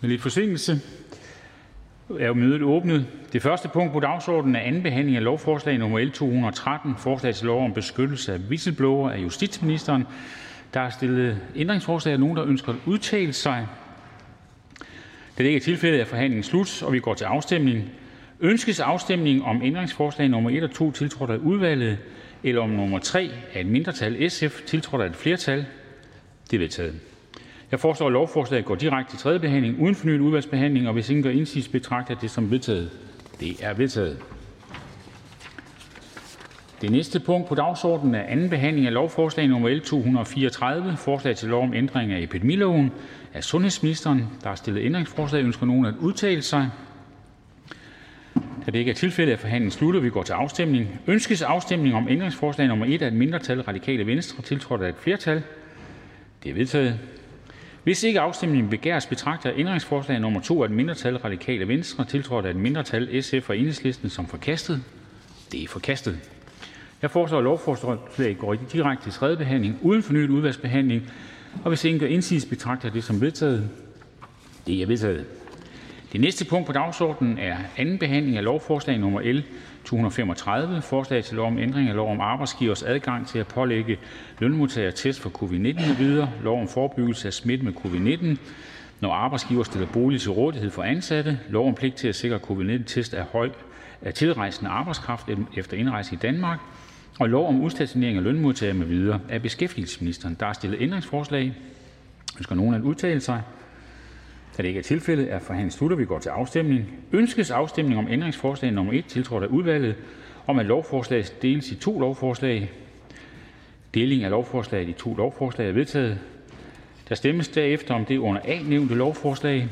Med lidt forsinkelse er mødet åbnet. Det første punkt på dagsordenen er anden behandling af lovforslag nr. L 213, forslag til lov om beskyttelse af whistleblower af justitsministeren. Der er stillet ændringsforslag. Er nogen, der ønsker at udtale sig? Da det ikke er tilfældet, er forhandlingen slut, og vi går til afstemning. Ønskes afstemning om ændringsforslag nr. 1 og 2, tiltrådt af udvalget, eller om nr. 3 af et mindretal (SF), tiltrådt af et flertal? Det er vedtaget. Jeg foreslår, at lovforslaget går direkte til tredje behandling uden fornyet udvalgsbehandling, og hvis ingen gør indsigelse, betragter jeg det som vedtaget. Det er vedtaget. Det næste punkt på dagsordenen er anden behandling af lovforslag nr. L 234, forslag til lov om ændring af epidemiloven. Af sundhedsministeren Der er stillet ændringsforslag. Ønsker nogen at udtale sig? Da det ikke er tilfældet, er forhandlingen sluttet, vi går til afstemning. Ønskes afstemning om ændringsforslag nr. 1 af et mindretal (Radikale Venstre), tiltrådt af et flertal? Det er vedtaget. Hvis ikke afstemning begæres, betragter jeg ændringsforslag nr. 2 af et mindretal (Radikale Venstre), tiltrådt af et mindretal (SF og Enhedslisten), som forkastet. Det er forkastet. Jeg foreslår, at lovforslaget går direkte til tredje behandling uden fornyet udvalgsbehandling. Og hvis ingen gør indsigelse, betragter jeg det som vedtaget. Det er vedtaget. Det næste punkt på dagsordenen er: anden behandling af lovforslag nr. 235: Forslag til lov om ændring af lov om arbejdsgivers adgang til at pålægge lønmodtagere test for covid-19 videre, lov om forebyggelse af smitte med covid-19, når arbejdsgiver stiller bolig til rådighed for ansatte, lov om pligt til at sikre covid-19-test af, høj, af tilrejsende arbejdskraft efter indrejse i Danmark. Og lov om udstationering af lønmodtagere med videre. Af beskæftigelsesministeren Der er stillet ændringsforslag. Ønsker nogen at udtale sig? Da det ikke er tilfældet, er forhandlingen sluttet, vi går til afstemning. Ønskes afstemning om ændringsforslag nr. 1, tiltrådt af udvalget, om at lovforslaget deles i to lovforslag? Deling af lovforslaget i to lovforslag er vedtaget. Der stemmes derefter om det under A nævnte lovforslag.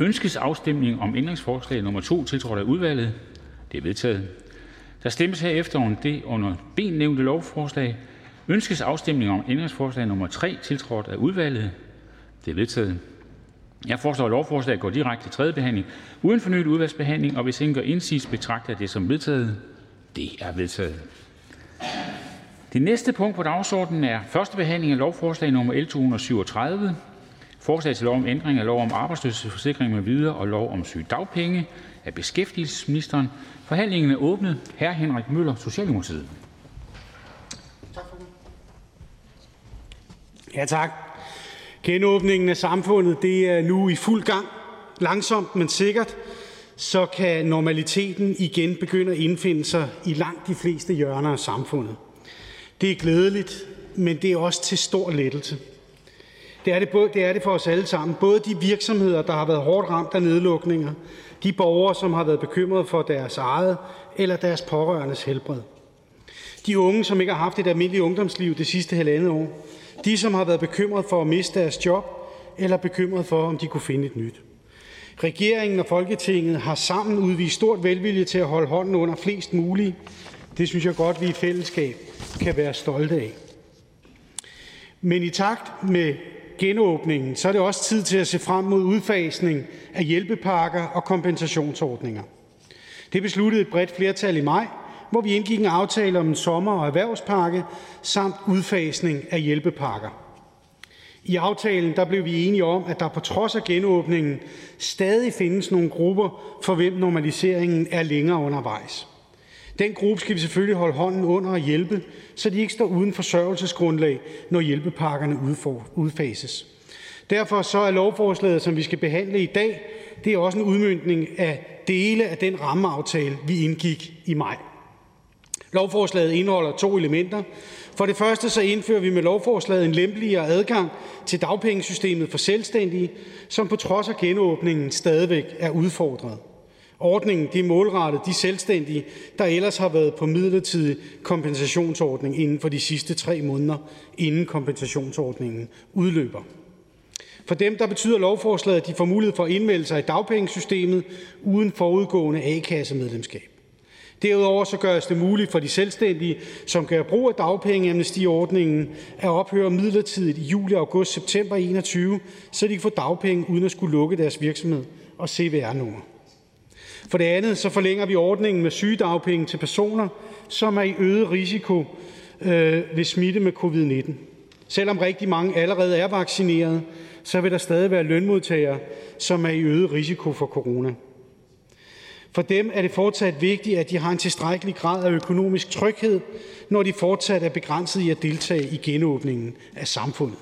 Ønskes afstemning om ændringsforslag nr. 2, tiltrådt af udvalget? Det er vedtaget. Der stemmes herefter om det under B nævnte lovforslag. Ønskes afstemning om ændringsforslag nr. 3, tiltrådt af udvalget? Det er vedtaget. Jeg foreslår, at lovforslaget går direkte til tredje behandling uden fornyet udvalgsbehandling, og hvis ingen gør indsigelse, betragter jeg det som vedtaget. Det er vedtaget. Det næste punkt på dagsordenen er: første behandling af lovforslag nr. L 237: Forslag til lov om ændring af lov om arbejdsløshedsforsikring m.v. og lov om sygedagpenge. Af beskæftigelsesministeren Forhandlingen er åbnet. Genåbningen af samfundet det er nu i fuld gang. Langsomt, men sikkert, så kan normaliteten igen begynde at indfinde sig i langt de fleste hjørner af samfundet. Det er glædeligt, men det er også til stor lettelse. Det er det, både, det er det for os alle sammen. Både de virksomheder, der har været hårdt ramt af nedlukninger, de borgere, som har været bekymrede for deres eget eller deres pårørendes helbred. De unge, som ikke har haft et almindeligt ungdomsliv det sidste halvandet år. De, som har været bekymret for at miste deres job eller bekymret for, om de kunne finde et nyt. Regeringen og Folketinget har sammen udvist stort velvilje til at holde hånden under flest mulige. Det synes jeg godt, vi i fællesskab kan være stolte af. Men i takt med genåbningen, så er det også tid til at se frem mod udfasning af hjælpepakker og kompensationsordninger. Det besluttede et bredt flertal i maj, hvor vi indgik en aftale om en sommer- og erhvervspakke samt udfasning af hjælpepakker. I aftalen der blev vi enige om, at der på trods af genåbningen stadig findes nogle grupper, for hvem normaliseringen er længere undervejs. Den gruppe skal vi selvfølgelig holde hånden under og hjælpe, så de ikke står uden forsørgelsesgrundlag, når hjælpepakkerne udfases. Derfor så er lovforslaget, som vi skal behandle i dag, det er også en udmyndning af dele af den rammeaftale, vi indgik i maj. Lovforslaget indeholder to elementer. For det første så indfører vi med lovforslaget en lempeligere adgang til dagpengesystemet for selvstændige, som på trods af genåbningen stadigvæk er udfordret. Ordningen er målrettet de selvstændige, der ellers har været på midlertidig kompensationsordning inden for de sidste tre måneder, inden kompensationsordningen udløber. For dem der betyder lovforslaget, at de får mulighed for at indmelde sig i dagpengesystemet uden forudgående A-kassemedlemskab. Derudover så gøres det muligt for de selvstændige, som gør brug af dagpengeamnestiordningen, at ophøre midlertidigt i juli, august, september 21, så de kan få dagpenge uden at skulle lukke deres virksomhed og CVR-nummer. For det andet så forlænger vi ordningen med sygedagpenge til personer, som er i øget risiko øh, ved smitte med covid-19. Selvom rigtig mange allerede er vaccineret, så vil der stadig være lønmodtagere, som er i øget risiko for corona. For dem er det fortsat vigtigt, at de har en tilstrækkelig grad af økonomisk tryghed, når de fortsat er begrænset i at deltage i genåbningen af samfundet.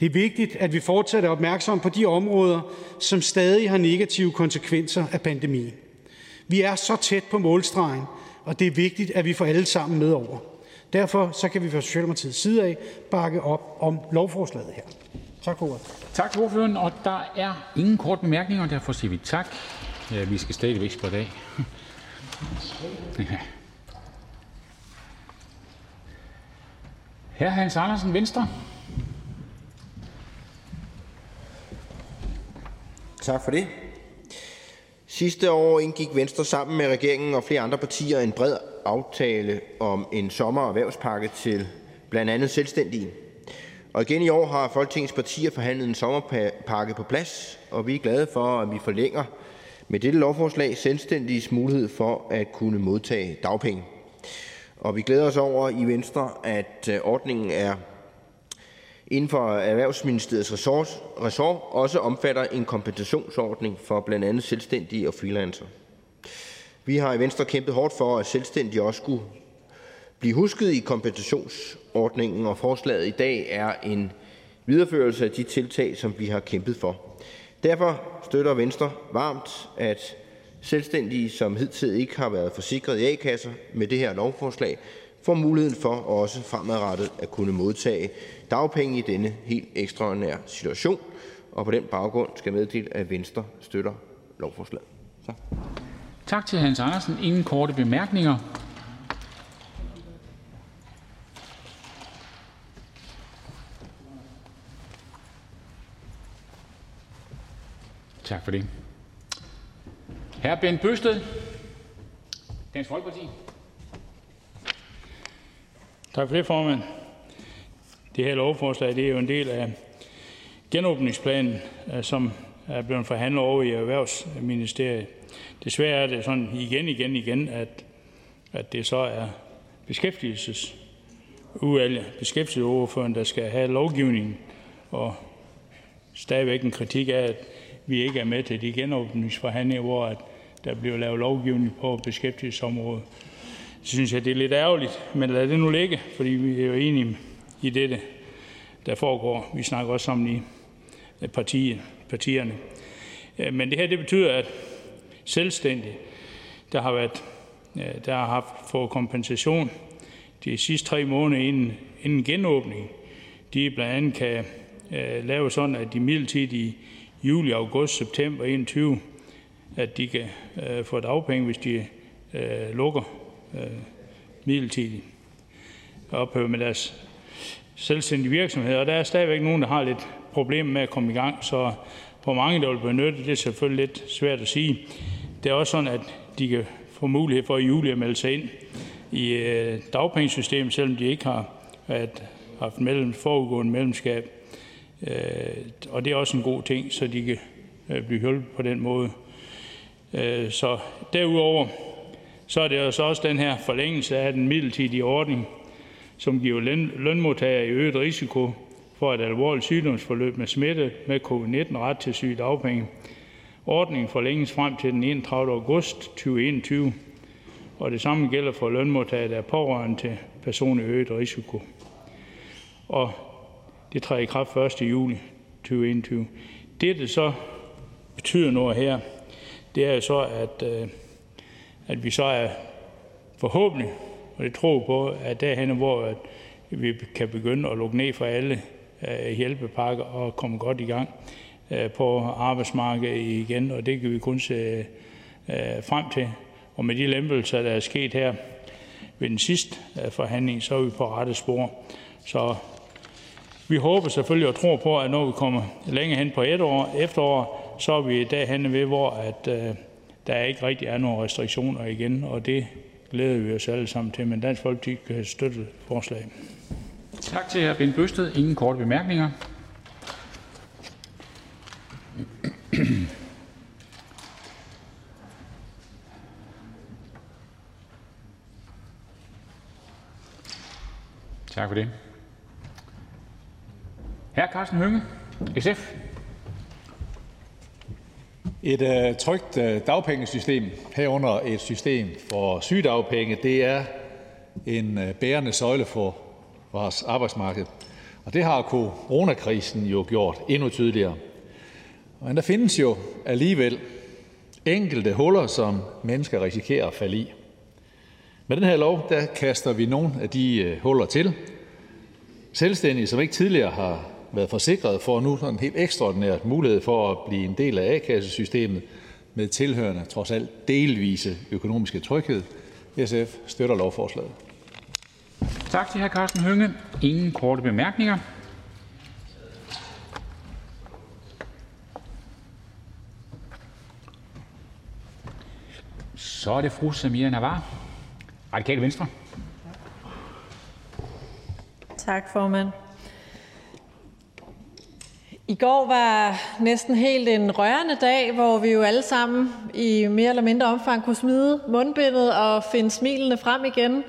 Det er vigtigt, at vi fortsat er opmærksom på de områder, som stadig har negative konsekvenser af pandemien. Vi er så tæt på målstregen, og det er vigtigt, at vi får alle sammen med over. Derfor så kan vi fra Socialdemokratiets side af bakke op om lovforslaget her. Tak for ordet. Tak til ordføreren, og der er ingen korte bemærkninger, derfor siger vi tak. Ja, vi skal stadigvæk spritte af. Herre Hans Andersen, Venstre. Tak for det. Sidste år indgik Venstre sammen med regeringen og flere andre partier en bred aftale om en sommer- og erhvervspakke til blandt andet selvstændige. Og igen i år har Folketingets partier forhandlet en sommerpakke på plads, og vi er glade for, at vi forlænger med dette lovforslag selvstændiges mulighed for at kunne modtage dagpenge. Og vi glæder os over i Venstre, at øh, ordningen er inden for Erhvervsministeriets ressort, ressort også omfatter en kompensationsordning for blandt andet selvstændige og freelancer. Vi har i Venstre kæmpet hårdt for, at selvstændige også skulle blive husket i kompensationsordningen, og forslaget i dag er en videreførelse af de tiltag, som vi har kæmpet for. Derfor støtter Venstre varmt, at selvstændige, som hidtil ikke har været forsikret i A-kasser, med det her lovforslag får muligheden for også fremadrettet at kunne modtage dagpenge i denne helt ekstraordinære situation. Og på den baggrund skal jeg meddele, at Venstre støtter lovforslaget. Tak. Tak til Hans Andersen. Ingen korte bemærkninger. Tak for det. Hr. Bent Bøsted, Dansk Folkeparti. Tak for det, formand. Det her lovforslag det er jo en del af genåbningsplanen, øh, som er blevet forhandlet over i Erhvervsministeriet. Desværre er det sådan igen, igen, igen, at, at det så er beskæftigelses beskæftigelsesordføreren, der skal have lovgivningen, og stadigvæk en kritik af, at vi ikke er med til de genåbningsforhandlinger, hvor at der bliver lavet lovgivning på beskæftigelsesområdet. Det synes jeg, det er lidt ærgerligt, men lad det nu ligge, fordi vi er jo enige i det, der foregår. Vi snakker også sammen i øh, partiet, partierne. Øh, men det her det betyder, at selvstændige, der har, været, øh, der har haft fået kompensation de sidste tre måneder inden, inden genåbning, de blandt andet kan uh, lave sådan, at de midlertidige juli, august, september 21, at de kan øh, få dagpenge, hvis de øh, lukker uh, midlertidigt ophører med deres selvstændige virksomhed. Og der er stadigvæk nogen, der har lidt problemer med at komme i gang, så hvor mange der vil benytte, det er selvfølgelig lidt svært at sige. Det er også sådan, at de kan få mulighed for i juli at melde sig ind i øh, dagpengesystemet, selvom de ikke har at, haft mellem, forudgående medlemskab. Øh, og det er også en god ting, så de kan øh, blive hjulpet på den måde. Øh, så derudover så er det altså også den her forlængelse af den midlertidige ordning, som giver lønmodtagere i øget risiko for et alvorligt sygdomsforløb med smitte med covid-19 ret til sygedagpenge. Ordningen forlænges frem til den 31. august 2021, og det samme gælder for lønmodtagere, der er pårørende til personer i øget risiko. Det træder i kraft 1. juli 2021. Det, det så betyder noget her, det er jo så, at, øh, at vi så er forhåbentlig og det tror på, at derhen, hvor vi kan begynde at lukke ned for alle øh, hjælpepakker og komme godt i gang øh, på arbejdsmarkedet igen, og det kan vi kun se frem til. Og med de lempelser, der er sket her ved den sidste forhandling, så er vi på rette spor. Så vi håber selvfølgelig og tror på, at når vi kommer længere hen på et år, efterår, så er vi derhen ved, hvor at, uh, der ikke rigtig er nogen restriktioner igen, og det glæder vi os alle sammen til, men Dansk Folkeparti kan støtte forslaget. Tak til hr. Bent Bøsted. Ingen korte bemærkninger. Tak for det. Hr. Karsten Hønge, SF. Et uh, trygt uh, dagpengesystem, herunder et system for sygedagpenge, det er en uh, bærende søjle for vores arbejdsmarked. Og det har coronakrisen jo gjort endnu tydeligere. Men der findes jo alligevel enkelte huller, som mennesker risikerer at falde i. Med den her lov der kaster vi nogle af de huller til. Selvstændige, som ikke tidligere har været forsikret, får nu sådan en helt ekstraordinært mulighed for at blive en del af A-kassesystemet med tilhørende trods alt delvise økonomiske tryghed. SF støtter lovforslaget. Tak til hr. Karsten Hønge. Ingen korte bemærkninger. Så er det fru Samira Navar, Radikale Venstre. Tak, formand. I går var næsten helt en rørende dag, hvor vi jo alle sammen i mere eller mindre omfang kunne smide mundbindet og finde smilene frem igen.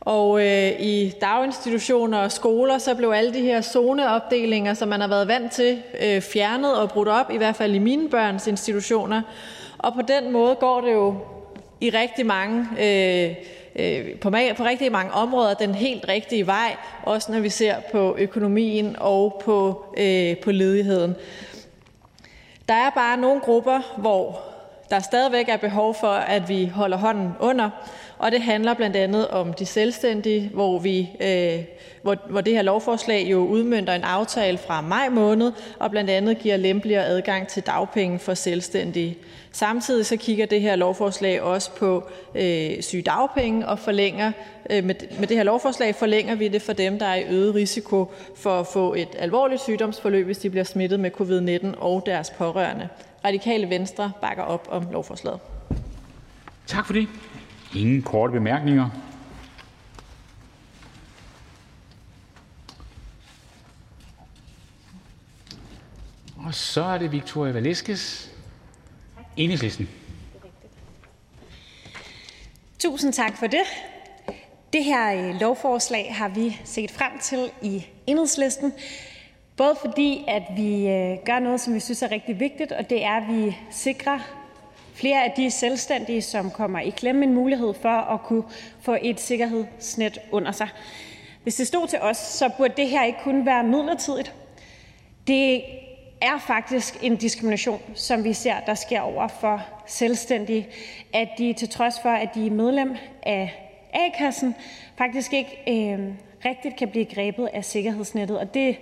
Og øh, i daginstitutioner og skoler, så blev alle de her zoneopdelinger, som man har været vant til, øh, fjernet og brudt op, i hvert fald i mine børns institutioner. Og på den måde går det jo i rigtig mange øh, Øh, på, på rigtig mange områder den helt rigtige vej, også når vi ser på økonomien og på, øh, på ledigheden. Der er bare nogle grupper, hvor der stadigvæk er behov for, at vi holder hånden under, og det handler blandt andet om de selvstændige, hvor, vi, øh, hvor, hvor det her lovforslag jo udmyndter en aftale fra maj måned, og blandt andet giver lempeligere adgang til dagpenge for selvstændige. Samtidig så kigger det her lovforslag også på øh, sygedagpenge og forlænger øh, med, med det her lovforslag forlænger vi det for dem, der er i øget risiko for at få et alvorligt sygdomsforløb, hvis de bliver smittet med covid-19 og deres pårørende. Radikale Venstre bakker op om lovforslaget. Tak for det. Ingen korte bemærkninger. Og så er det Victoria Valeskes, Enhedslisten. Tusind tak for det. Det her øh, lovforslag har vi set frem til i Enhedslisten, både fordi at vi øh, gør noget, som vi synes er rigtig vigtigt, og det er, at vi sikrer flere af de selvstændige, som kommer i klemme, en mulighed for at kunne få et sikkerhedsnet under sig. Hvis det stod til os, så burde det her ikke kun være midlertidigt. Det er faktisk en diskrimination, som vi ser, der sker over for selvstændige, at de til trods for, at de er medlem af A-kassen, faktisk ikke øh, rigtigt kan blive grebet af sikkerhedsnettet. Og det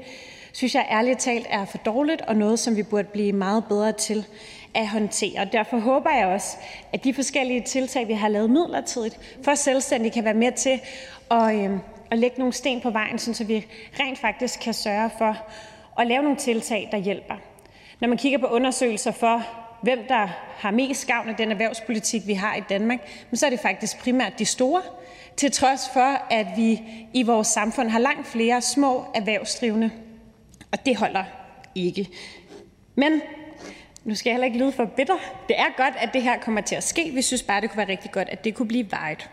synes jeg ærligt talt er for dårligt, og noget, som vi burde blive meget bedre til at håndtere. Derfor håber jeg også, at de forskellige tiltag, vi har lavet midlertidigt for selvstændige, kan være med til at, øh, at lægge nogle sten på vejen, så vi rent faktisk kan sørge for at lave nogle tiltag, der hjælper. Når man kigger på undersøgelser for, hvem der har mest gavn af den erhvervspolitik, vi har i Danmark, så er det faktisk primært de store, til trods for, at vi i vores samfund har langt flere små erhvervsdrivende. Og det holder ikke. Men nu skal jeg heller ikke lyde for bitter. Det er godt, at det her kommer til at ske. Vi synes bare, det kunne være rigtig godt, at det kunne blive vejet.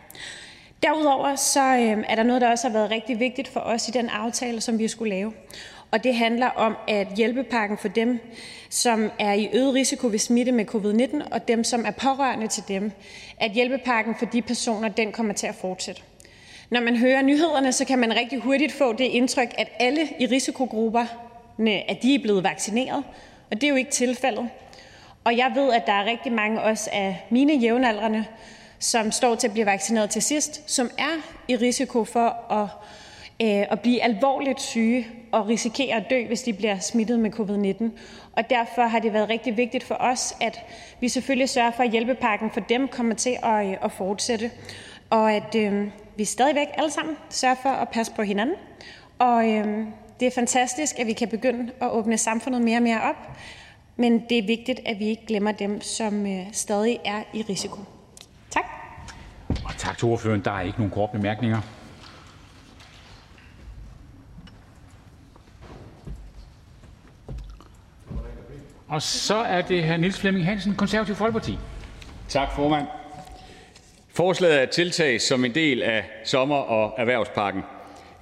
Derudover så øh, er der noget, der også har været rigtig vigtigt for os i den aftale, som vi skulle lave. Og det handler om, at hjælpepakken for dem, som er i øget risiko ved smitte med covid-19, og dem, som er pårørende til dem, at hjælpepakken for de personer, den kommer til at fortsætte. Når man hører nyhederne, så kan man rigtig hurtigt få det indtryk, at alle i risikogrupperne, at de er blevet vaccineret, det er jo ikke tilfældet. Og jeg ved, at der er rigtig mange også af mine jævnaldrende, som står til at blive vaccineret til sidst, som er i risiko for at, øh, at blive alvorligt syge og risikere at dø, hvis de bliver smittet med covid-19. Og derfor har det været rigtig vigtigt for os, at vi selvfølgelig sørger for, at hjælpepakken for dem kommer til at, øh, at fortsætte, og at øh, vi stadigvæk alle sammen sørger for at passe på hinanden. Øh, det er fantastisk, at vi kan begynde at åbne samfundet mere og mere op, men det er vigtigt, at vi ikke glemmer dem, som øh, stadig er i risiko. Tak. Og tak til ordføreren. Der er ikke nogen korte bemærkninger. Og så er det hr. Niels Flemming Hansen, Konservativ Folkeparti. Tak, formand. Forslaget er et tiltag som en del af sommer- og erhvervspakken.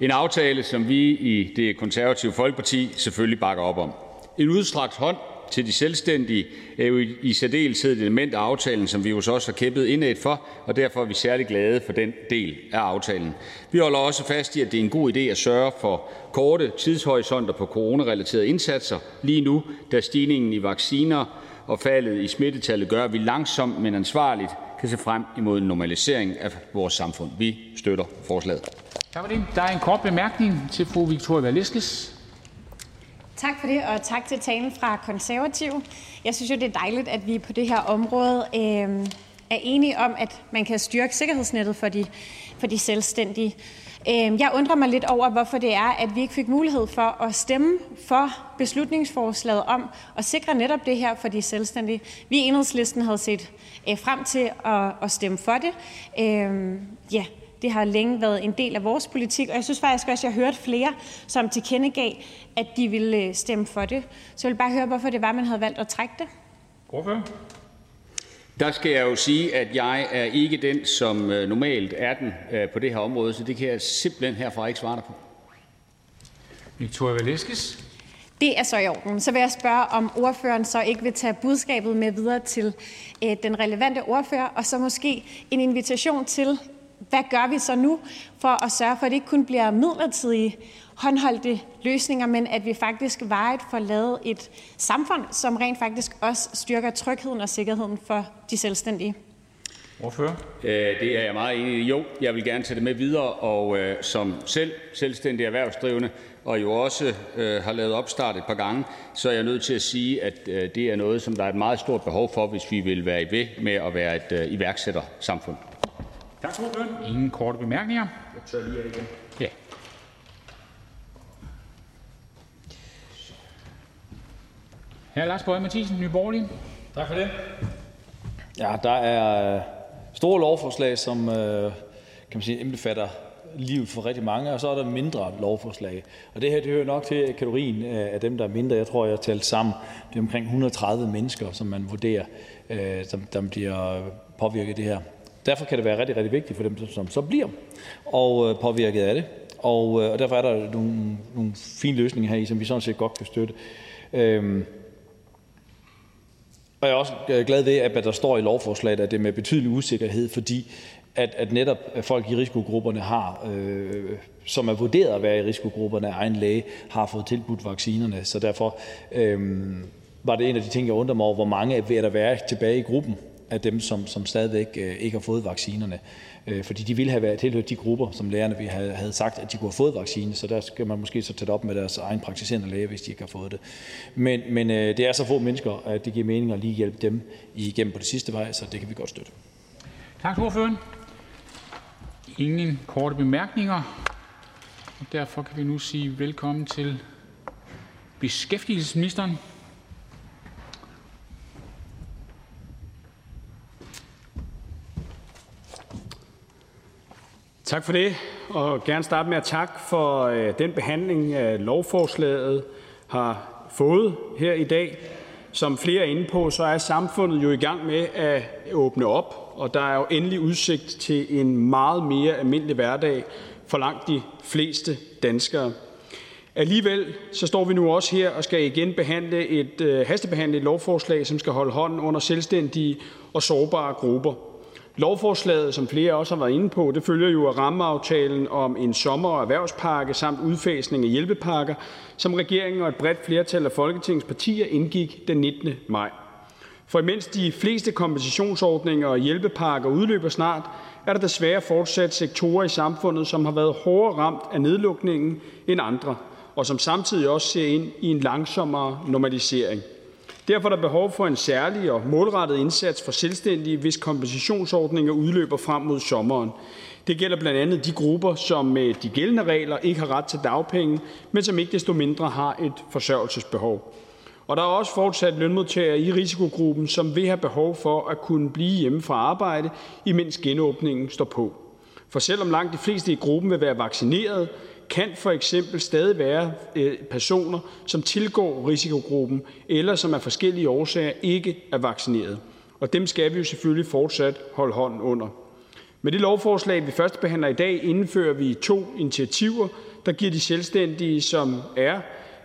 En aftale, som vi i Det Konservative Folkeparti selvfølgelig bakker op om. En udstrakt hånd til de selvstændige er jo i særdeleshed et element af aftalen, som vi hos også har kæmpet indad for, og derfor er vi særlig glade for den del af aftalen. Vi holder også fast i, at det er en god idé at sørge for korte tidshorisonter på coronarelaterede indsatser lige nu, da stigningen i vacciner og faldet i smittetallet gør, at vi langsomt, men ansvarligt kan se frem imod en normalisering af vores samfund. Vi støtter forslaget. Tak for det. Der er en kort bemærkning til fru Victoria Velasquez. Tak for det, og tak til talen fra Konservativ. Jeg synes jo, det er dejligt, at vi på det her område øh, er enige om, at man kan styrke sikkerhedsnettet for de, for de selvstændige. Øh, jeg undrer mig lidt over, hvorfor det er, at vi ikke fik mulighed for at stemme for beslutningsforslaget om at sikre netop det her for de selvstændige. Vi i enhedslisten havde set øh, frem til at, at stemme for det. Øh, ja, det har længe været en del af vores politik, og jeg synes faktisk også, at jeg hørte flere, som tilkendegav, at de ville øh, stemme for det. Så jeg vil bare høre, hvorfor det var, man havde valgt at trække det. Hvorfor? Der skal jeg jo sige, at jeg er ikke den, som øh, normalt er den øh, på det her område, så det kan jeg simpelthen herfra ikke svare dig på. Victoria Velasquez. Det er så i orden. Så vil jeg spørge, om ordføreren så ikke vil tage budskabet med videre til øh, den relevante ordfører, og så måske en invitation til hvad gør vi så nu for at sørge for, at det ikke kun bliver midlertidige håndholdte løsninger, men at vi faktisk varigt får lavet et samfund, som rent faktisk også styrker trygheden og sikkerheden for de selvstændige? Hvorfor? Øh, det er jeg meget enig i. Jo, jeg vil gerne tage det med videre, og øh, som selv selvstændig erhvervsdrivende, og jo også øh, har lavet opstart et par gange, så er jeg nødt til at sige, at øh, det er noget, som der er et meget stort behov for, hvis vi vil være ved med at være et øh, iværksættersamfund. Tak til ordføreren. Ingen korte bemærkninger. Jeg tør lige af igen. Ja. Hr. Lars Boje Mathiesen, Nye Borgerlige. Tak for det. Ja, der er store lovforslag, som øh, kan man sige, indbefatter livet for rigtig mange, og så er der mindre lovforslag. Og det her det hører nok til kategorien af dem, der er mindre. Jeg tror, jeg har talt sammen. Det er omkring 130 mennesker, som man vurderer, øh, som, der bliver påvirket af det her. Derfor kan det være rigtig, rigtig vigtigt for dem, som så bliver og øh, påvirket af det. Og, øh, og derfor er der nogle, nogle fine løsninger her i, som vi sådan set godt kan støtte. Øhm, og jeg er også øh, glad ved, at der står i lovforslaget, at det er med betydelig usikkerhed, fordi at, at netop øh, folk i risikogrupperne har, øh, som er vurderet at være i risikogrupperne af egen læge, har fået tilbudt vaccinerne. Så derfor øh, var det en af de ting, jeg undrer mig over, hvor mange er der være tilbage i gruppen, af dem, som, som stadigvæk øh, ikke har fået vaccinerne. Øh, fordi de ville have været tilhørt de grupper, som lægerne vi havde, sagt, at de kunne have fået vaccine, så der skal man måske så tage det op med deres egen praktiserende læge, hvis de ikke har fået det. Men, men øh, det er så få mennesker, at det giver mening at lige hjælpe dem igennem på det sidste vej, så det kan vi godt støtte. Tak til ordføreren. Ingen korte bemærkninger. Og derfor kan vi nu sige velkommen til beskæftigelsesministeren. Tak for det, og gerne starte med at takke for øh, den behandling, øh, lovforslaget har fået her i dag. Som flere er inde på, så er samfundet jo i gang med at åbne op, og der er jo endelig udsigt til en meget mere almindelig hverdag for langt de fleste danskere. Alligevel så står vi nu også her og skal igen behandle et øh, hastebehandle et lovforslag, som skal holde hånden under selvstændige og sårbare grupper. Lovforslaget, som flere også har været inde på, det følger jo af rammeaftalen om en sommer- og erhvervspakke samt udfasning af hjælpepakker, som regeringen og et bredt flertal af Folketingets partier indgik den 19. maj. For imens de fleste kompensationsordninger og hjælpepakker udløber snart, er der desværre fortsat sektorer i samfundet, som har været hårdere ramt af nedlukningen end andre, og som samtidig også ser ind i en langsommere normalisering. Derfor er der behov for en særlig og målrettet indsats for selvstændige, hvis kompensationsordninger udløber frem mod sommeren. Det gælder blandt andet de grupper, som med de gældende regler ikke har ret til dagpenge, men som ikke desto mindre har et forsørgelsesbehov. Og der er også fortsat lønmodtagere i risikogruppen, som vil have behov for at kunne blive hjemme fra arbejde, imens genåbningen står på. For selvom langt de fleste i gruppen vil være vaccineret, kan for eksempel stadig være øh, personer, som tilgår risikogruppen, eller som af forskellige årsager ikke er vaccineret. Og dem skal vi jo selvfølgelig fortsat holde hånden under. Med det lovforslag, vi først behandler i dag, indfører vi to initiativer, der giver de selvstændige, som er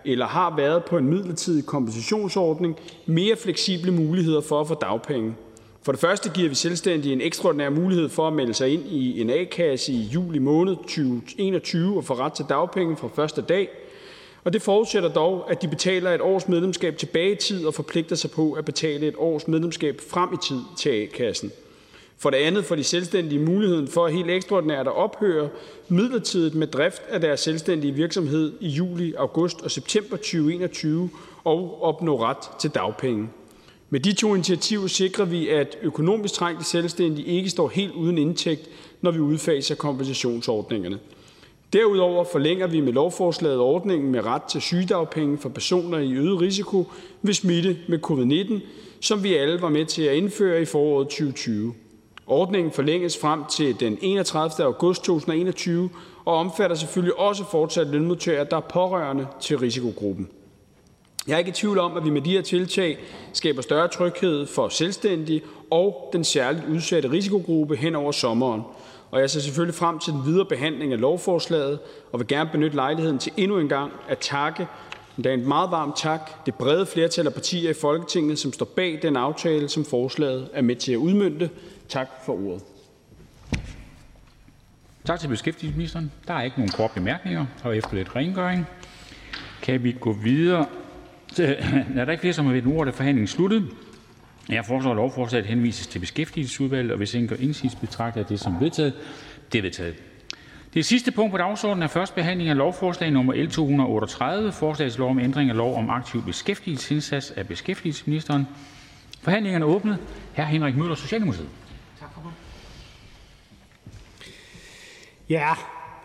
eller har været på en midlertidig kompensationsordning, mere fleksible muligheder for at få dagpenge. For det første giver vi selvstændige en ekstraordinær mulighed for at melde sig ind i en A-kasse i juli måned 2021 og få ret til dagpenge fra første dag. Og det forudsætter dog, at de betaler et års medlemskab tilbage i tid og forpligter sig på at betale et års medlemskab frem i tid til A-kassen. For det andet får de selvstændige muligheden for helt ekstraordinært at ophøre midlertidigt med drift af deres selvstændige virksomhed i juli, august og september 2021 og opnå ret til dagpenge. Med de to initiativer sikrer vi, at økonomisk trængte selvstændige ikke står helt uden indtægt, når vi udfaser kompensationsordningerne. Derudover forlænger vi med lovforslaget ordningen med ret til sygedagpenge for personer i øget risiko ved smitte med covid-19, som vi alle var med til at indføre i foråret 2020. Ordningen forlænges frem til den 31. august 2021 og omfatter selvfølgelig også fortsat lønmodtagere, der er pårørende til risikogruppen. Jeg er ikke i tvivl om, at vi med de her tiltag skaber større tryghed for selvstændige og den særligt udsatte risikogruppe hen over sommeren, og jeg ser selvfølgelig frem til den videre behandling af lovforslaget og vil gerne benytte lejligheden til endnu en gang at takke endda en meget varm tak det brede flertal af partier i Folketinget, som står bag den aftale, som forslaget er med til at udmønte. Tak for ordet. Tak til beskæftigelsesministeren. Der er ikke nogen korte bemærkninger, og efter lidt rengøring kan vi gå videre. Øh, er der ikke flere, som har ved ordet, er forhandlingen sluttet. Jeg foreslår, at lovforslaget henvises til beskæftigelsesudvalget, og hvis ingen gør indsigelse, betragter jeg det som vedtaget. Det er vedtaget. Det sidste punkt på dagsordenen er første behandling af lovforslag nummer L 238, forslag til lov om ændring af lov om aktiv beskæftigelsesindsats af beskæftigelsesministeren. Forhandlingerne er åbnet. Herr Henrik Møller, Socialdemokratiet. Tak for Ja,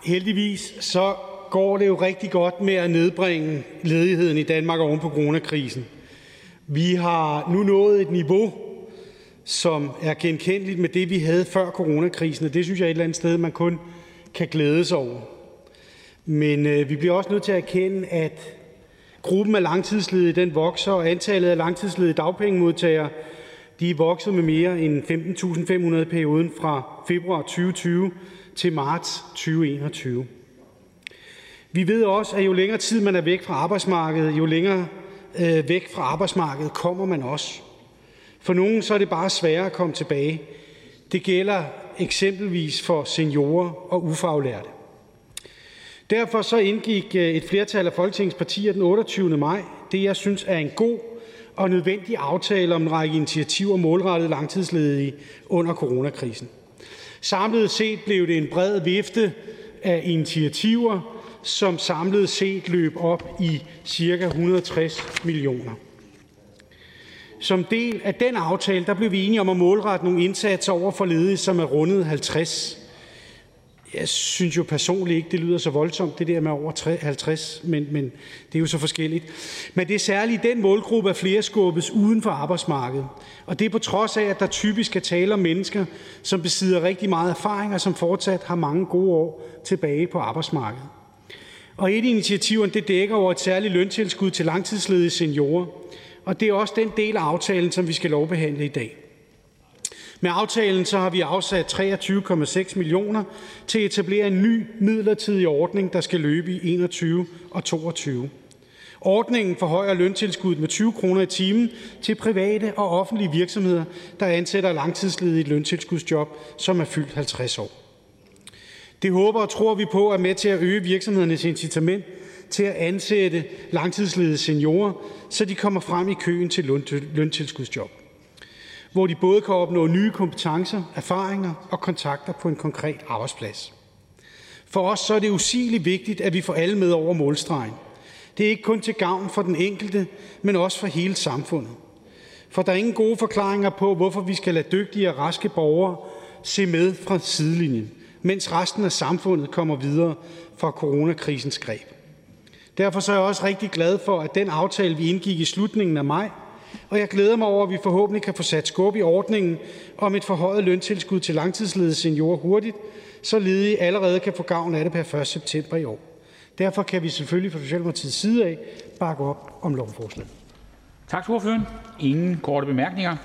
heldigvis så går det jo rigtig godt med at nedbringe ledigheden i Danmark oven på coronakrisen. Vi har nu nået et niveau, som er genkendeligt med det, vi havde før coronakrisen, og det synes jeg er et eller andet sted, man kun kan glæde sig over. Men øh, vi bliver også nødt til at erkende, at gruppen af langtidsledige den vokser, og antallet af langtidsledige dagpengemodtagere de er vokset med mere end 15.500 i perioden fra februar 2020 til marts 2021. Vi ved også, at jo længere tid man er væk fra arbejdsmarkedet, jo længere øh, væk fra arbejdsmarkedet kommer man også. For nogen så er det bare sværere at komme tilbage. Det gælder eksempelvis for seniorer og ufaglærte. Derfor så indgik øh, et flertal af Folketingets partier den 28. maj det, jeg synes er en god og nødvendig aftale om en række initiativer målrettet langtidsledige under coronakrisen. Samlet set blev det en bred vifte af initiativer, som samlet set løb op i ca. 160 millioner. Som del af den aftale der blev vi enige om at målrette nogle indsatser over for ledige, som er rundet 50. Jeg synes jo personligt ikke, det lyder så voldsomt, det der med over 50, men, men det er jo så forskelligt. Men det er særligt den målgruppe, at flere skubbes uden for arbejdsmarkedet. Og det er på trods af, at der typisk er tale om mennesker, som besidder rigtig meget erfaring og som fortsat har mange gode år tilbage på arbejdsmarkedet. Og et af initiativerne det dækker over et særligt løntilskud til langtidsledige seniorer. Og det er også den del af aftalen, som vi skal lovbehandle i dag. Med aftalen så har vi afsat 23,6 millioner til at etablere en ny midlertidig ordning, der skal løbe i 21 og 22. Ordningen forhøjer løntilskuddet med 20 kroner i timen til private og offentlige virksomheder, der ansætter langtidsledige løntilskudsjob, som er fyldt 50 år. Det håber og tror vi på er med til at øge virksomhedernes incitament til at ansætte langtidsledige seniorer, så de kommer frem i køen til løntilskudsjob, hvor de både kan opnå nye kompetencer, erfaringer og kontakter på en konkret arbejdsplads. For os så er det usigeligt vigtigt, at vi får alle med over målstregen. Det er ikke kun til gavn for den enkelte, men også for hele samfundet. For der er ingen gode forklaringer på, hvorfor vi skal lade dygtige og raske borgere se med fra sidelinjen, mens resten af samfundet kommer videre fra coronakrisens greb. Derfor så er jeg også rigtig glad for, at den aftale, vi indgik i slutningen af maj, og jeg glæder mig over, at vi forhåbentlig kan få sat skub i ordningen om et forhøjet løntilskud til langtidsledige seniorer hurtigt, så ledige allerede kan få gavn af det per 1. september i år. Derfor kan vi selvfølgelig fra Socialdemokratiets side af bakke op om lovforslaget. Tak til ordføreren. Ingen korte bemærkninger.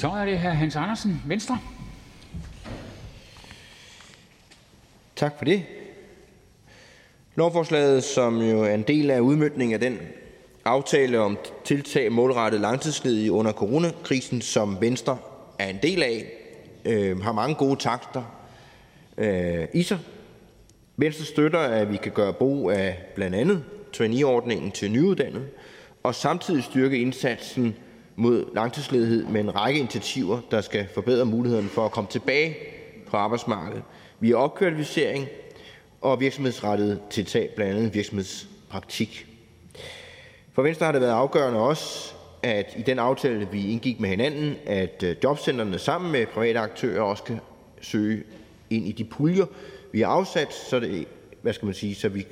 Så er det her Hans Andersen, Venstre. Tak for det. Lovforslaget, som jo er en del af udmyndningen af den aftale om tiltag målrettet langtidsledige under coronakrisen, som Venstre er en del af, øh, har mange gode takter øh, i sig. Venstre støtter, at vi kan gøre brug af blandt andet traineeordningen til nyuddannede, og samtidig styrke indsatsen mod langtidsledighed med en række initiativer, der skal forbedre mulighederne for at komme tilbage på arbejdsmarkedet via opkvalificering og virksomhedsrettede tiltag, blandt andet virksomhedspraktik. For Venstre har det været afgørende også, at i den aftale, vi indgik med hinanden, at øh, jobcentrene sammen med private aktører også kan søge ind i de puljer, vi har afsat, så det, hvad skal man sige, så vi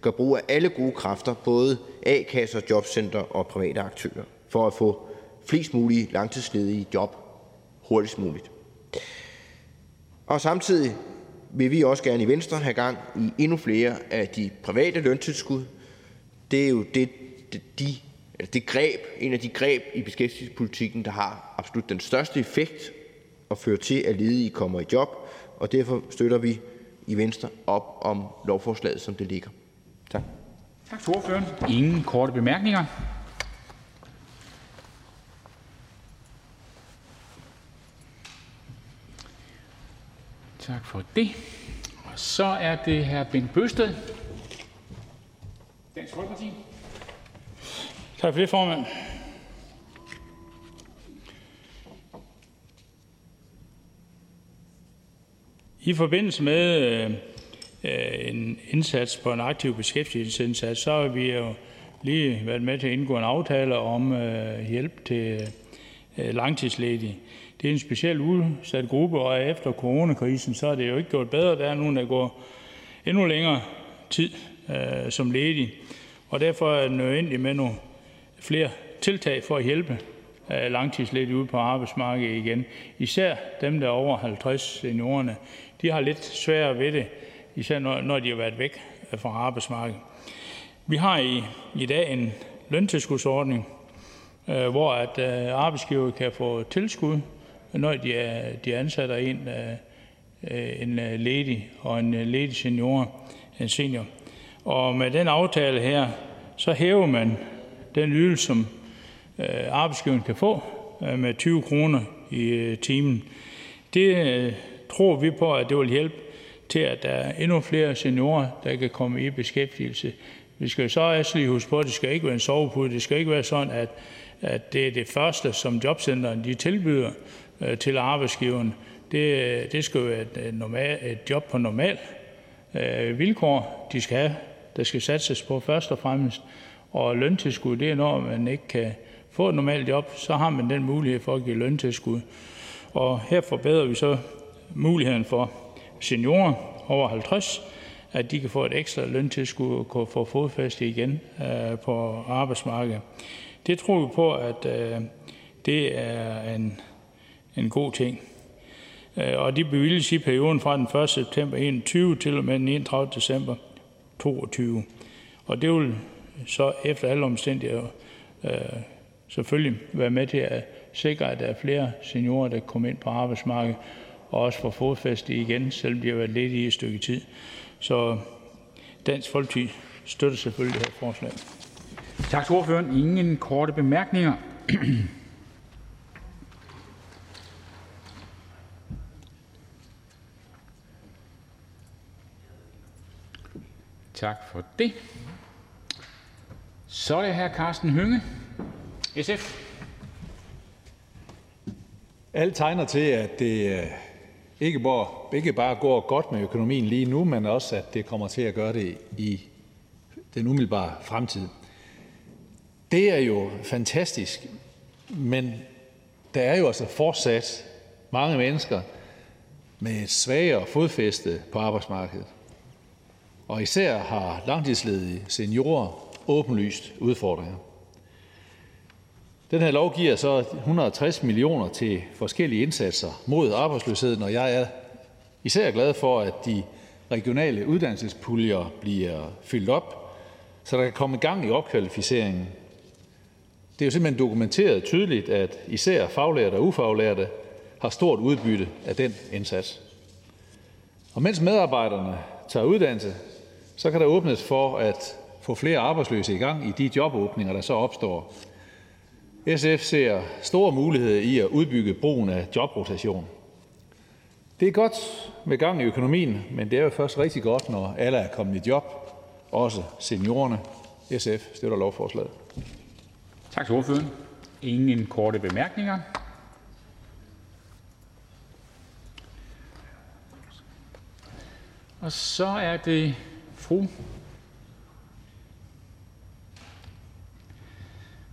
gør brug af alle gode kræfter, både A-kasser, jobcenter og private aktører, for at få flest mulige langtidsledige job hurtigst muligt. Og samtidig vil vi også gerne i Venstre have gang i endnu flere af de private løntilskud. Det er jo det, de, det greb, en af de greb i beskæftigelsespolitikken, der har absolut den største effekt og fører til, at ledige kommer i job, og derfor støtter vi i Venstre op om lovforslaget, som det ligger. Tak. Tak til ordføreren. Ingen korte bemærkninger. Tak for det. Og så er det hr. Bent Bøsted, Dansk Folkeparti. Tak for det, formand. I forbindelse med øh, en indsats på en aktiv beskæftigelsesindsats, så har vi jo lige været med til at indgå en aftale om øh, hjælp til øh, langtidsledige. Det er en speciel udsat gruppe, og efter coronakrisen, så er det jo ikke gjort bedre. Der er nogen, der går endnu længere tid øh, som ledige, og derfor er det nødvendigt med nogle flere tiltag for at hjælpe øh, langtidsledige ud på arbejdsmarkedet igen. Især dem, der er over 50 seniorerne, de har lidt sværere ved det, især når, når de har været væk øh, fra arbejdsmarkedet. Vi har i, i dag en løntilskudsordning, øh, hvor at øh, arbejdsgiver kan få tilskud når de, de ansætter en, øh, en øh, ledig og en øh, ledig senior, en senior. Og med den aftale her, så hæver man den ydelse, som arbejdsgiveren kan få med 20 kroner i timen. Det tror vi på, at det vil hjælpe til, at der er endnu flere seniorer, der kan komme i beskæftigelse. Vi skal så også lige huske på, at det skal ikke være en sovepude. Det skal ikke være sådan, at, at det er det første, som jobcenteren de tilbyder. Øh, til arbejdsgiveren. Det, det skal jo være et, normal, et job på normal øh, vilkår, de skal have. Der skal satses på først og fremmest. Og løntilskud, det er når man ikke kan få et normalt job, så har man den mulighed for at give løntilskud. Og her forbedrer vi så muligheden for seniorer over 50, at de kan få et ekstra løntilskud og kan få fodfæste igen øh, på arbejdsmarkedet. Det tror vi på, at øh, det er en en god ting. Øh, og de bevilges i perioden fra den 1. september 21 til og med den 31. december 22. Og det vil så efter alle omstændigheder øh, selvfølgelig være med til at sikre, at der er flere seniorer, der kommer ind på arbejdsmarkedet og også får fodfæste igen, selvom de har været ledige i et stykke tid. Så Dansk Folkeparti støtter selvfølgelig det her forslag. Tak til ordføreren. Ingen korte bemærkninger. Tak for det. Så er det hr. Karsten Hønge, SF. Alt tegner til, at det øh, ikke bare, ikke bare går godt med økonomien lige nu, men også, at det kommer til at gøre det i den umiddelbare fremtid. Det er jo fantastisk, men der er jo altså fortsat mange mennesker med et svagere fodfæste på arbejdsmarkedet. Og især har langtidsledige seniorer åbenlyst udfordringer. Den her lov giver så 160 millioner til forskellige indsatser mod arbejdsløsheden, og jeg er især glad for, at de regionale uddannelsespuljer bliver fyldt op, så der kan komme gang i opkvalificeringen. Det er jo simpelthen dokumenteret tydeligt, at især faglærte og ufaglærte har stort udbytte af den indsats. Og mens medarbejderne tager uddannelse, så kan der åbnes for at få flere arbejdsløse i gang i de jobåbninger, der så opstår. SF ser store muligheder i at udbygge brugen af jobrotation. Det er godt med gang i økonomien, men det er jo først rigtig godt, når alle er kommet i job, også seniorerne. SF støtter lovforslaget. Tak til ordføreren. Ingen korte bemærkninger. Og så er det fru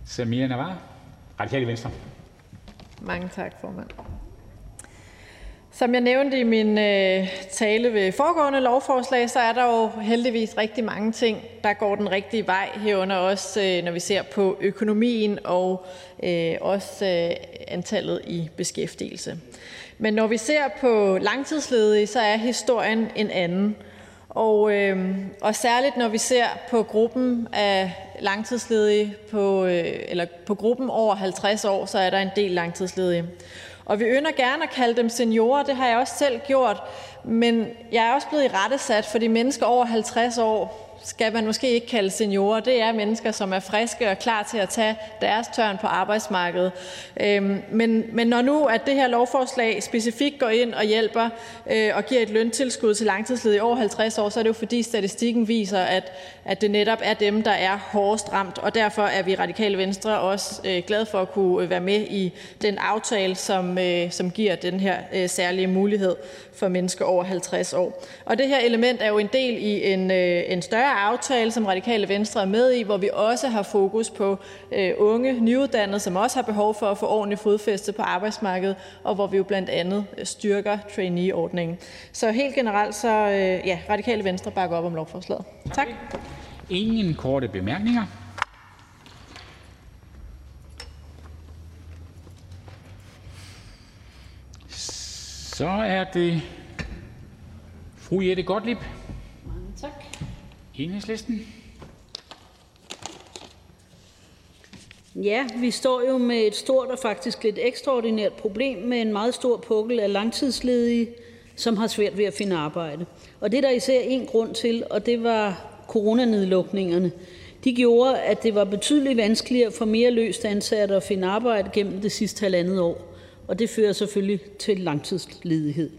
Samira Navar, Radikale Venstre. Mange tak, formand. Som jeg nævnte i min øh, tale ved foregående lovforslag, så er der jo heldigvis rigtig mange ting, der går den rigtige vej, herunder også øh, når vi ser på økonomien og øh, også antallet i beskæftigelse. Men når vi ser på langtidsledige, så er historien en anden. Og, øh, og særligt når vi ser på gruppen af langtidsledige, på, øh, eller på gruppen over 50 år, så er der en del langtidsledige. Og vi ynder gerne at kalde dem seniorer, det har jeg også selv gjort, men jeg er også blevet i rettesat, for de mennesker over 50 år, skal man måske ikke kalde seniorer. Det er mennesker, som er friske og klar til at tage deres tørn på arbejdsmarkedet. Øhm, men, men når nu at det her lovforslag specifikt går ind og hjælper øh, og giver et løntilskud til langtidsledige over 50 år, så er det jo fordi statistikken viser, at, at det netop er dem, der er hårdest ramt. Og derfor er vi i Radikale Venstre også øh, glade for at kunne øh, være med i den aftale, som, øh, som giver den her øh, særlige mulighed for mennesker over 50 år. Og det her element er jo en del i en, øh, en større aftale, som Radikale Venstre er med i, hvor vi også har fokus på øh, unge nyuddannede, som også har behov for at få ordentligt fodfæste på arbejdsmarkedet, og hvor vi jo blandt andet øh, styrker trainee-ordningen. Så helt generelt så øh, ja, Radikale Venstre bakker op om lovforslaget. Tak. Ingen korte bemærkninger. Så er det fru Jette Gottlieb, Enhedslisten. Ja, vi står jo med et stort og faktisk lidt ekstraordinært problem med en meget stor pukkel af langtidsledige, som har svært ved at finde arbejde. Og det er der især en grund til, og det var coronanedlukningerne. De gjorde, at det var betydeligt vanskeligere for mere løst ansatte at finde arbejde gennem det sidste halvandet år. Og det fører selvfølgelig til langtidsledighed.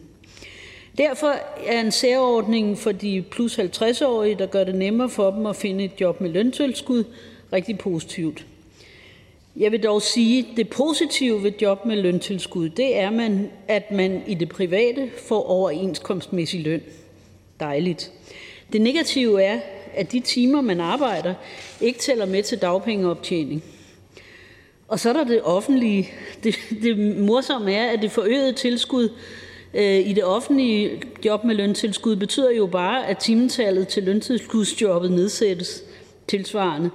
Derfor er en særordning for de plus 50-årige, der gør det nemmere for dem at finde et job med løntilskud, rigtig positivt. Jeg vil dog sige, at det positive ved job med løntilskud, det er, at man i det private får overenskomstmæssig løn. Dejligt. Det negative er, at de timer, man arbejder, ikke tæller med til dagpengeoptjening. Og så er der det offentlige. Det, det morsomme er, at det forøgede tilskud Øh, i det offentlige job med løntilskud betyder jo bare, at timetallet til løntilskudsjobbet nedsættes tilsvarende.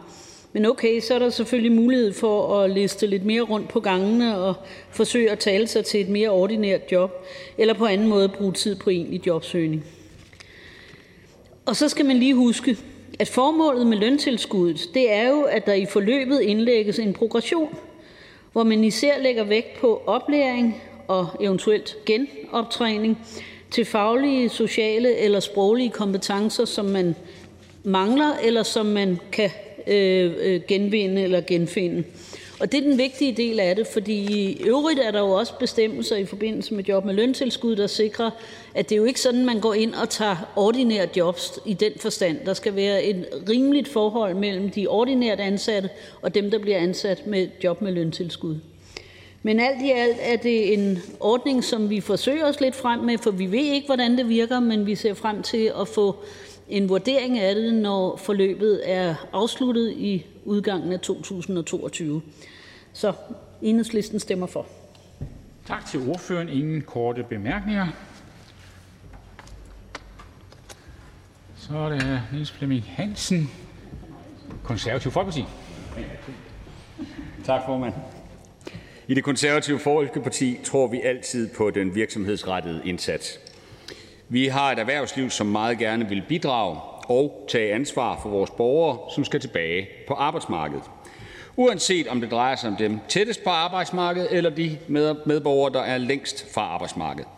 Men okay, så er der selvfølgelig mulighed for at liste lidt mere rundt på gangene og forsøge at tale sig til et mere ordinært job, eller på anden måde bruge tid på egentlig jobsøgning. Og så skal man lige huske, at formålet med løntilskuddet, det er jo, at der i forløbet indlægges en progression, hvor man især lægger vægt på oplæring og eventuelt genoptræning til faglige, sociale eller sproglige kompetencer, som man mangler, eller som man kan øh, øh, genvinde eller genfinde. Og det er den vigtige del af det, fordi i øvrigt er der jo også bestemmelser i forbindelse med job med løntilskud, der sikrer, at det er jo ikke sådan, man går ind og tager ordinære jobs i den forstand. Der skal være et rimeligt forhold mellem de ordinært ansatte og dem, der bliver ansat med job med løntilskud. Men alt i alt er det en ordning, som vi forsøger os lidt frem med, for vi ved ikke, hvordan det virker, men vi ser frem til at få en vurdering af det, når forløbet er afsluttet i udgangen af 2022. Så enhedslisten stemmer for. Tak til ordføreren. Ingen korte bemærkninger. Så er det Niels Flemming Hansen, Konservativ Folkeparti. Tak, formand. I det konservative Folkeparti tror vi altid på den virksomhedsrettede indsats. Vi har et erhvervsliv, som meget gerne vil bidrage og tage ansvar for vores borgere, som skal tilbage på arbejdsmarkedet. uanset om det drejer sig om dem tættest på arbejdsmarkedet eller de medborgere, der er længst fra arbejdsmarkedet.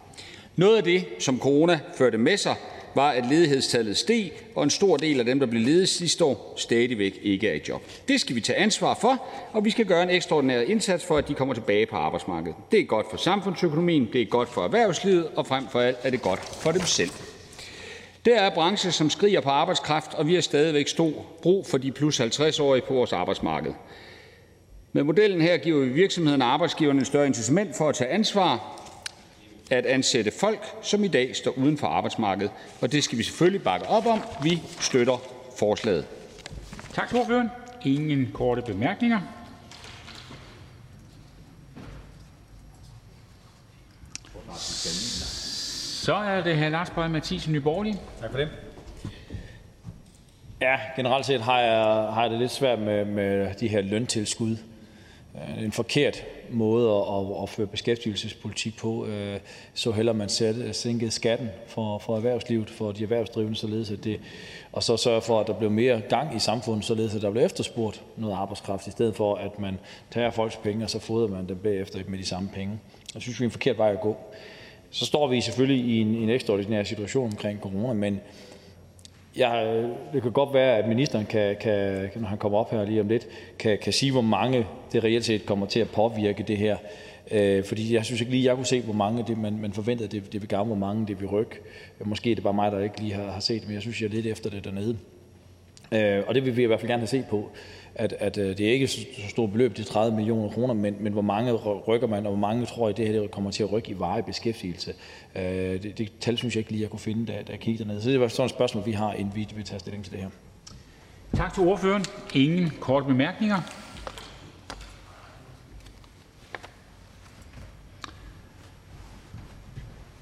Noget af det, som corona førte med sig, var, at ledighedstallet steg, og en stor del af dem, der blev ledige sidste år, stadigvæk ikke er i job. Det skal vi tage ansvar for, og vi skal gøre en ekstraordinær indsats for, at de kommer tilbage på arbejdsmarkedet. Det er godt for samfundsøkonomien, det er godt for erhvervslivet, og frem for alt er det godt for dem selv. Det er branche, som skriger på arbejdskraft, og vi har stadigvæk stor brug for de plus 50-årige på vores arbejdsmarked. Med modellen her giver vi virksomhederne og arbejdsgiverne en større incitament for at tage ansvar, at ansætte folk, som i dag står uden for arbejdsmarkedet, og det skal vi selvfølgelig bakke op om. Vi støtter forslaget. Tak til ordføreren. Ingen korte bemærkninger. Så er det hr. Lars Boje Mathiesen, Nyborgerlige. Tak for det. Ja, generelt set har jeg, har jeg det lidt svært med, med de her løntilskud. Øh, en forkert måde at, at føre beskæftigelsespolitik på. Øh, så heller man sætte, sænkede skatten for, for erhvervslivet, for de erhvervsdrivende, således at det, og så sørge for, at der blev mere gang i samfundet, således at der blev efterspurgt noget arbejdskraft, i stedet for at man tager folks penge, og så fodrer man dem bagefter med de samme penge. Jeg synes, vi er en forkert vej at gå. Så står vi selvfølgelig i en, en ekstraordinær situation omkring corona, men det kan godt være, at ministeren, kan, kan, når han kommer op her lige om lidt, kan, kan sige, hvor mange det reelt set kommer til at påvirke det her. Øh, fordi jeg synes ikke lige, jeg kunne se, hvor mange det, man, man forventede, det, det vil gavne, hvor mange det vil rykke. Måske er det bare mig, der ikke lige har, har set det, men jeg synes, jeg er lidt efter det dernede. Øh, og det vil vi i hvert fald gerne have set på at, at øh, det er ikke så stort beløb, de 30 millioner kroner, men, men hvor mange rykker man, og hvor mange tror jeg, det her det kommer til at rykke i varig beskæftigelse. Øh, det, det tal synes jeg ikke lige, jeg kunne finde, da, da jeg kiggede dernede. Så det var sådan et spørgsmål, vi har, inden vi vil tage stilling til det her. Tak til ordføreren. Ingen korte bemærkninger.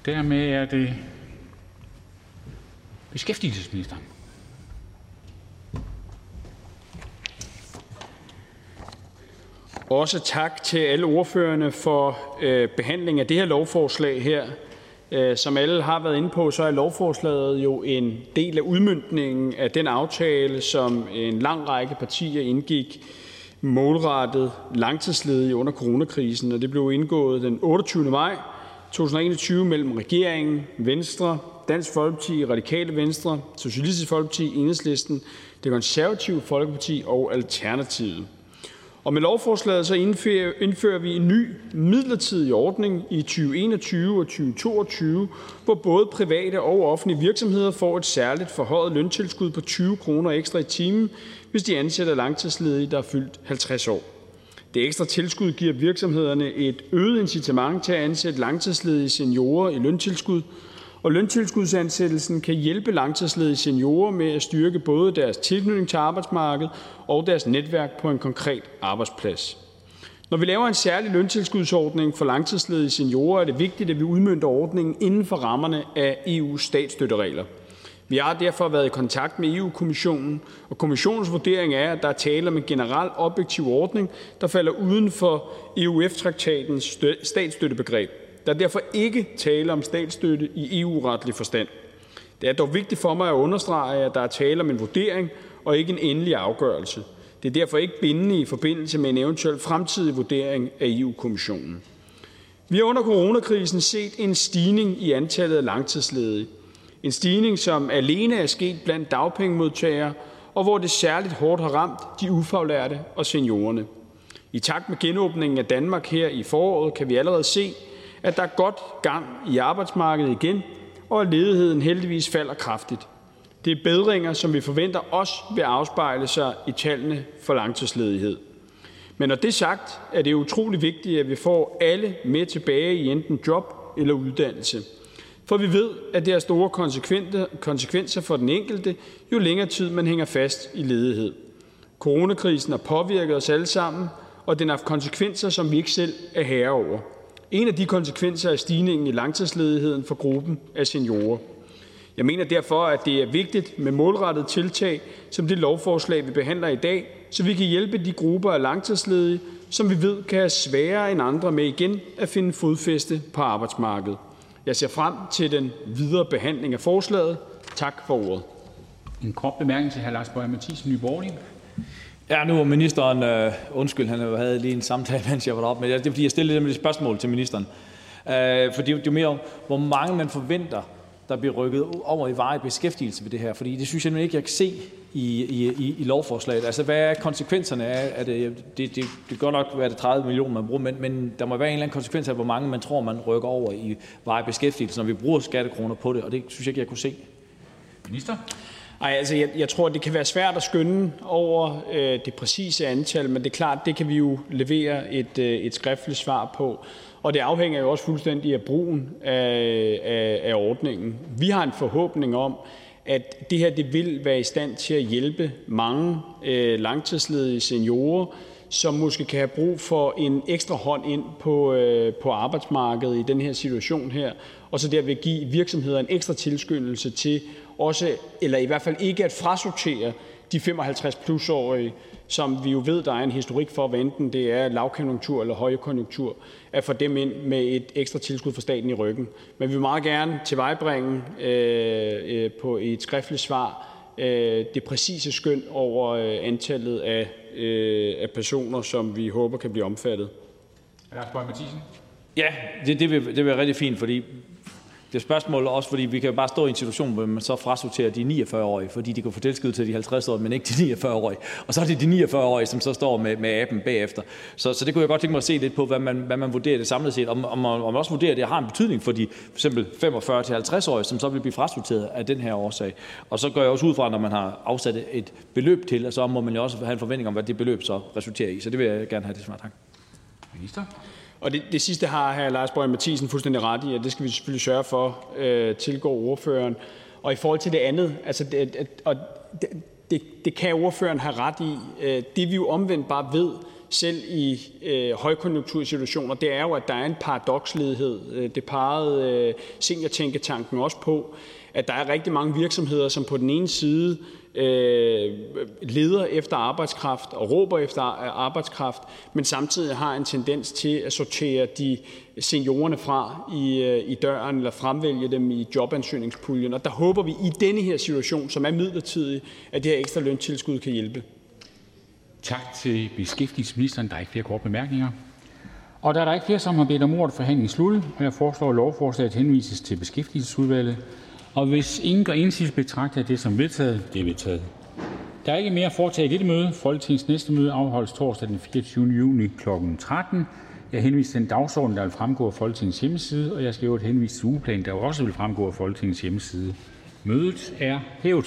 Dermed er det beskæftigelsesministeren. Også tak til alle ordførerne for øh, af det her lovforslag her. Øh, som alle har været inde på, så er lovforslaget jo en del af udmyndningen af den aftale, som en lang række partier indgik målrettet langtidsledige under coronakrisen, og det blev indgået den 28. maj 2021 mellem regeringen, Venstre, Dansk Folkeparti, Radikale Venstre, Socialistisk Folkeparti, Enhedslisten, Det Konservative Folkeparti og Alternativet. Og med lovforslaget så indfører, vi en ny midlertidig ordning i 2021 og 2022, hvor både private og offentlige virksomheder får et særligt forhøjet løntilskud på 20 kroner ekstra i timen, hvis de ansætter langtidsledige, der er fyldt 50 år. Det ekstra tilskud giver virksomhederne et øget incitament til at ansætte langtidsledige seniorer i løntilskud, og løntilskudsansættelsen kan hjælpe langtidsledige seniorer med at styrke både deres tilknytning til arbejdsmarkedet og deres netværk på en konkret arbejdsplads. Når vi laver en særlig løntilskudsordning for langtidsledige seniorer, er det vigtigt, at vi udmønter ordningen inden for rammerne af EU's statsstøtteregler. Vi har derfor været i kontakt med EU-kommissionen, og kommissionens vurdering er, at der er tale om en generel objektiv ordning, der falder uden for EUF-traktatens statsstøttebegreb. Der er derfor ikke tale om statsstøtte i EU-retlig forstand. Det er dog vigtigt for mig at understrege, at der er tale om en vurdering og ikke en endelig afgørelse. Det er derfor ikke bindende i forbindelse med en eventuel fremtidig vurdering af EU-kommissionen. Vi har under coronakrisen set en stigning i antallet af langtidsledige. En stigning, som alene er sket blandt dagpengemodtagere, og hvor det særligt hårdt har ramt de ufaglærte og seniorerne. I takt med genåbningen af Danmark her i foråret kan vi allerede se, at der er godt gang i arbejdsmarkedet igen, og at ledigheden heldigvis falder kraftigt. Det er bedringer, som vi forventer også vil afspejle sig i tallene for langtidsledighed. Men når det er sagt, er det utrolig vigtigt, at vi får alle med tilbage i enten job eller uddannelse. For vi ved, at det har store konsekvenser for den enkelte, jo længere tid man hænger fast i ledighed. Coronakrisen har påvirket os alle sammen, og den har haft konsekvenser, som vi ikke selv er herre over. En af de konsekvenser er stigningen i langtidsledigheden for gruppen af seniorer. Jeg mener derfor, at det er vigtigt med målrettet tiltag som det lovforslag, vi behandler i dag, så vi kan hjælpe de grupper af langtidsledige, som vi ved kan have sværere end andre med igen at finde fodfæste på arbejdsmarkedet. Jeg ser frem til den videre behandling af forslaget. Tak for ordet. En kort bemærkning til hr. Lars Boje Mathiesen, Nye Ja, nu var ministeren, øh, undskyld, han havde lige en samtale, mens jeg var deroppe, men det er fordi, jeg stillede et spørgsmål til ministeren. Øh, for det, er jo mere om, hvor mange man forventer, der bliver rykket over i varig beskæftigelse ved det her, fordi det synes jeg ikke, jeg kan se i, i, i, i lovforslaget. Altså, hvad er konsekvenserne af, at øh, det, det, det, det godt nok være det 30 millioner, man bruger, men, men der må være en eller anden konsekvens af, hvor mange man tror, man rykker over i varig beskæftigelse, når vi bruger skattekroner på det, og det synes jeg ikke, jeg kunne se. Minister? Ej, altså jeg, jeg tror, det kan være svært at skynde over øh, det præcise antal, men det er klart, det kan vi jo levere et, øh, et skriftligt svar på. Og det afhænger jo også fuldstændig af brugen af, af, af ordningen. Vi har en forhåbning om, at det her det vil være i stand til at hjælpe mange øh, langtidsledige seniorer, som måske kan have brug for en ekstra hånd ind på, øh, på arbejdsmarkedet i den her situation her, og så derved give virksomheder en ekstra tilskyndelse til også, eller i hvert fald ikke at frasortere de 55-plus-årige, som vi jo ved, der er en historik for, hvad enten det er lavkonjunktur eller højkonjunktur, at få dem ind med et ekstra tilskud fra staten i ryggen. Men vi vil meget gerne tilvejebringe øh, øh, på et skriftligt svar øh, det præcise skøn over øh, antallet af, øh, af personer, som vi håber kan blive omfattet. Lars Boje Mathiesen? Ja, det, det, vil, det vil være rigtig fint, fordi det er spørgsmålet også, fordi vi kan bare stå i en situation, hvor man så frasorterer de 49-årige, fordi de kan få tilskud til de 50-årige, men ikke de 49-årige. Og så er det de 49-årige, som så står med, med appen bagefter. Så, så det kunne jeg godt tænke mig at se lidt på, hvad man, hvad man vurderer det samlet set. Om, om, om man også vurderer, at det har en betydning for de for eksempel 45-50-årige, som så vil blive frasorteret af den her årsag. Og så går jeg også ud fra, når man har afsat et beløb til, og så må man jo også have en forventning om, hvad det beløb så resulterer i. Så det vil jeg gerne have det svar. Tak. Minister? Og det, det sidste har hr. Lars Boje Mathisen fuldstændig ret i, at det skal vi selvfølgelig sørge for øh, tilgår ordføreren. Og i forhold til det andet, altså det, og det, det, det kan ordføreren have ret i. Øh, det vi jo omvendt bare ved, selv i øh, højkonjunktursituationer, det er jo, at der er en paradoksledighed. Øh, det pegede øh, seniortænketanken også på, at der er rigtig mange virksomheder, som på den ene side øh, Øh, leder efter arbejdskraft og råber efter arbejdskraft, men samtidig har en tendens til at sortere de seniorerne fra i, øh, i døren eller fremvælge dem i jobansøgningspuljen. Og der håber vi i denne her situation, som er midlertidig, at det her ekstra løntilskud kan hjælpe. Tak til beskæftigelsesministeren. Der er ikke flere korte bemærkninger. Og da der ikke flere, som har bedt om ordet, forhandlingen sluttet, og jeg foreslår, at lovforslaget henvises til beskæftigelsesudvalget. Og hvis ingen gør indsigelse, betragter jeg det som vedtaget. Det er vedtaget. Der er ikke mere at foretage i dette møde. Folketingets næste møde afholdes torsdag den 24. juni kl. 13. Jeg henviser til den dagsorden, der vil fremgå af Folketingets hjemmeside, og jeg skal øvrigt henvise til ugeplanen, der også vil fremgå af Folketingets hjemmeside. Mødet er hævet.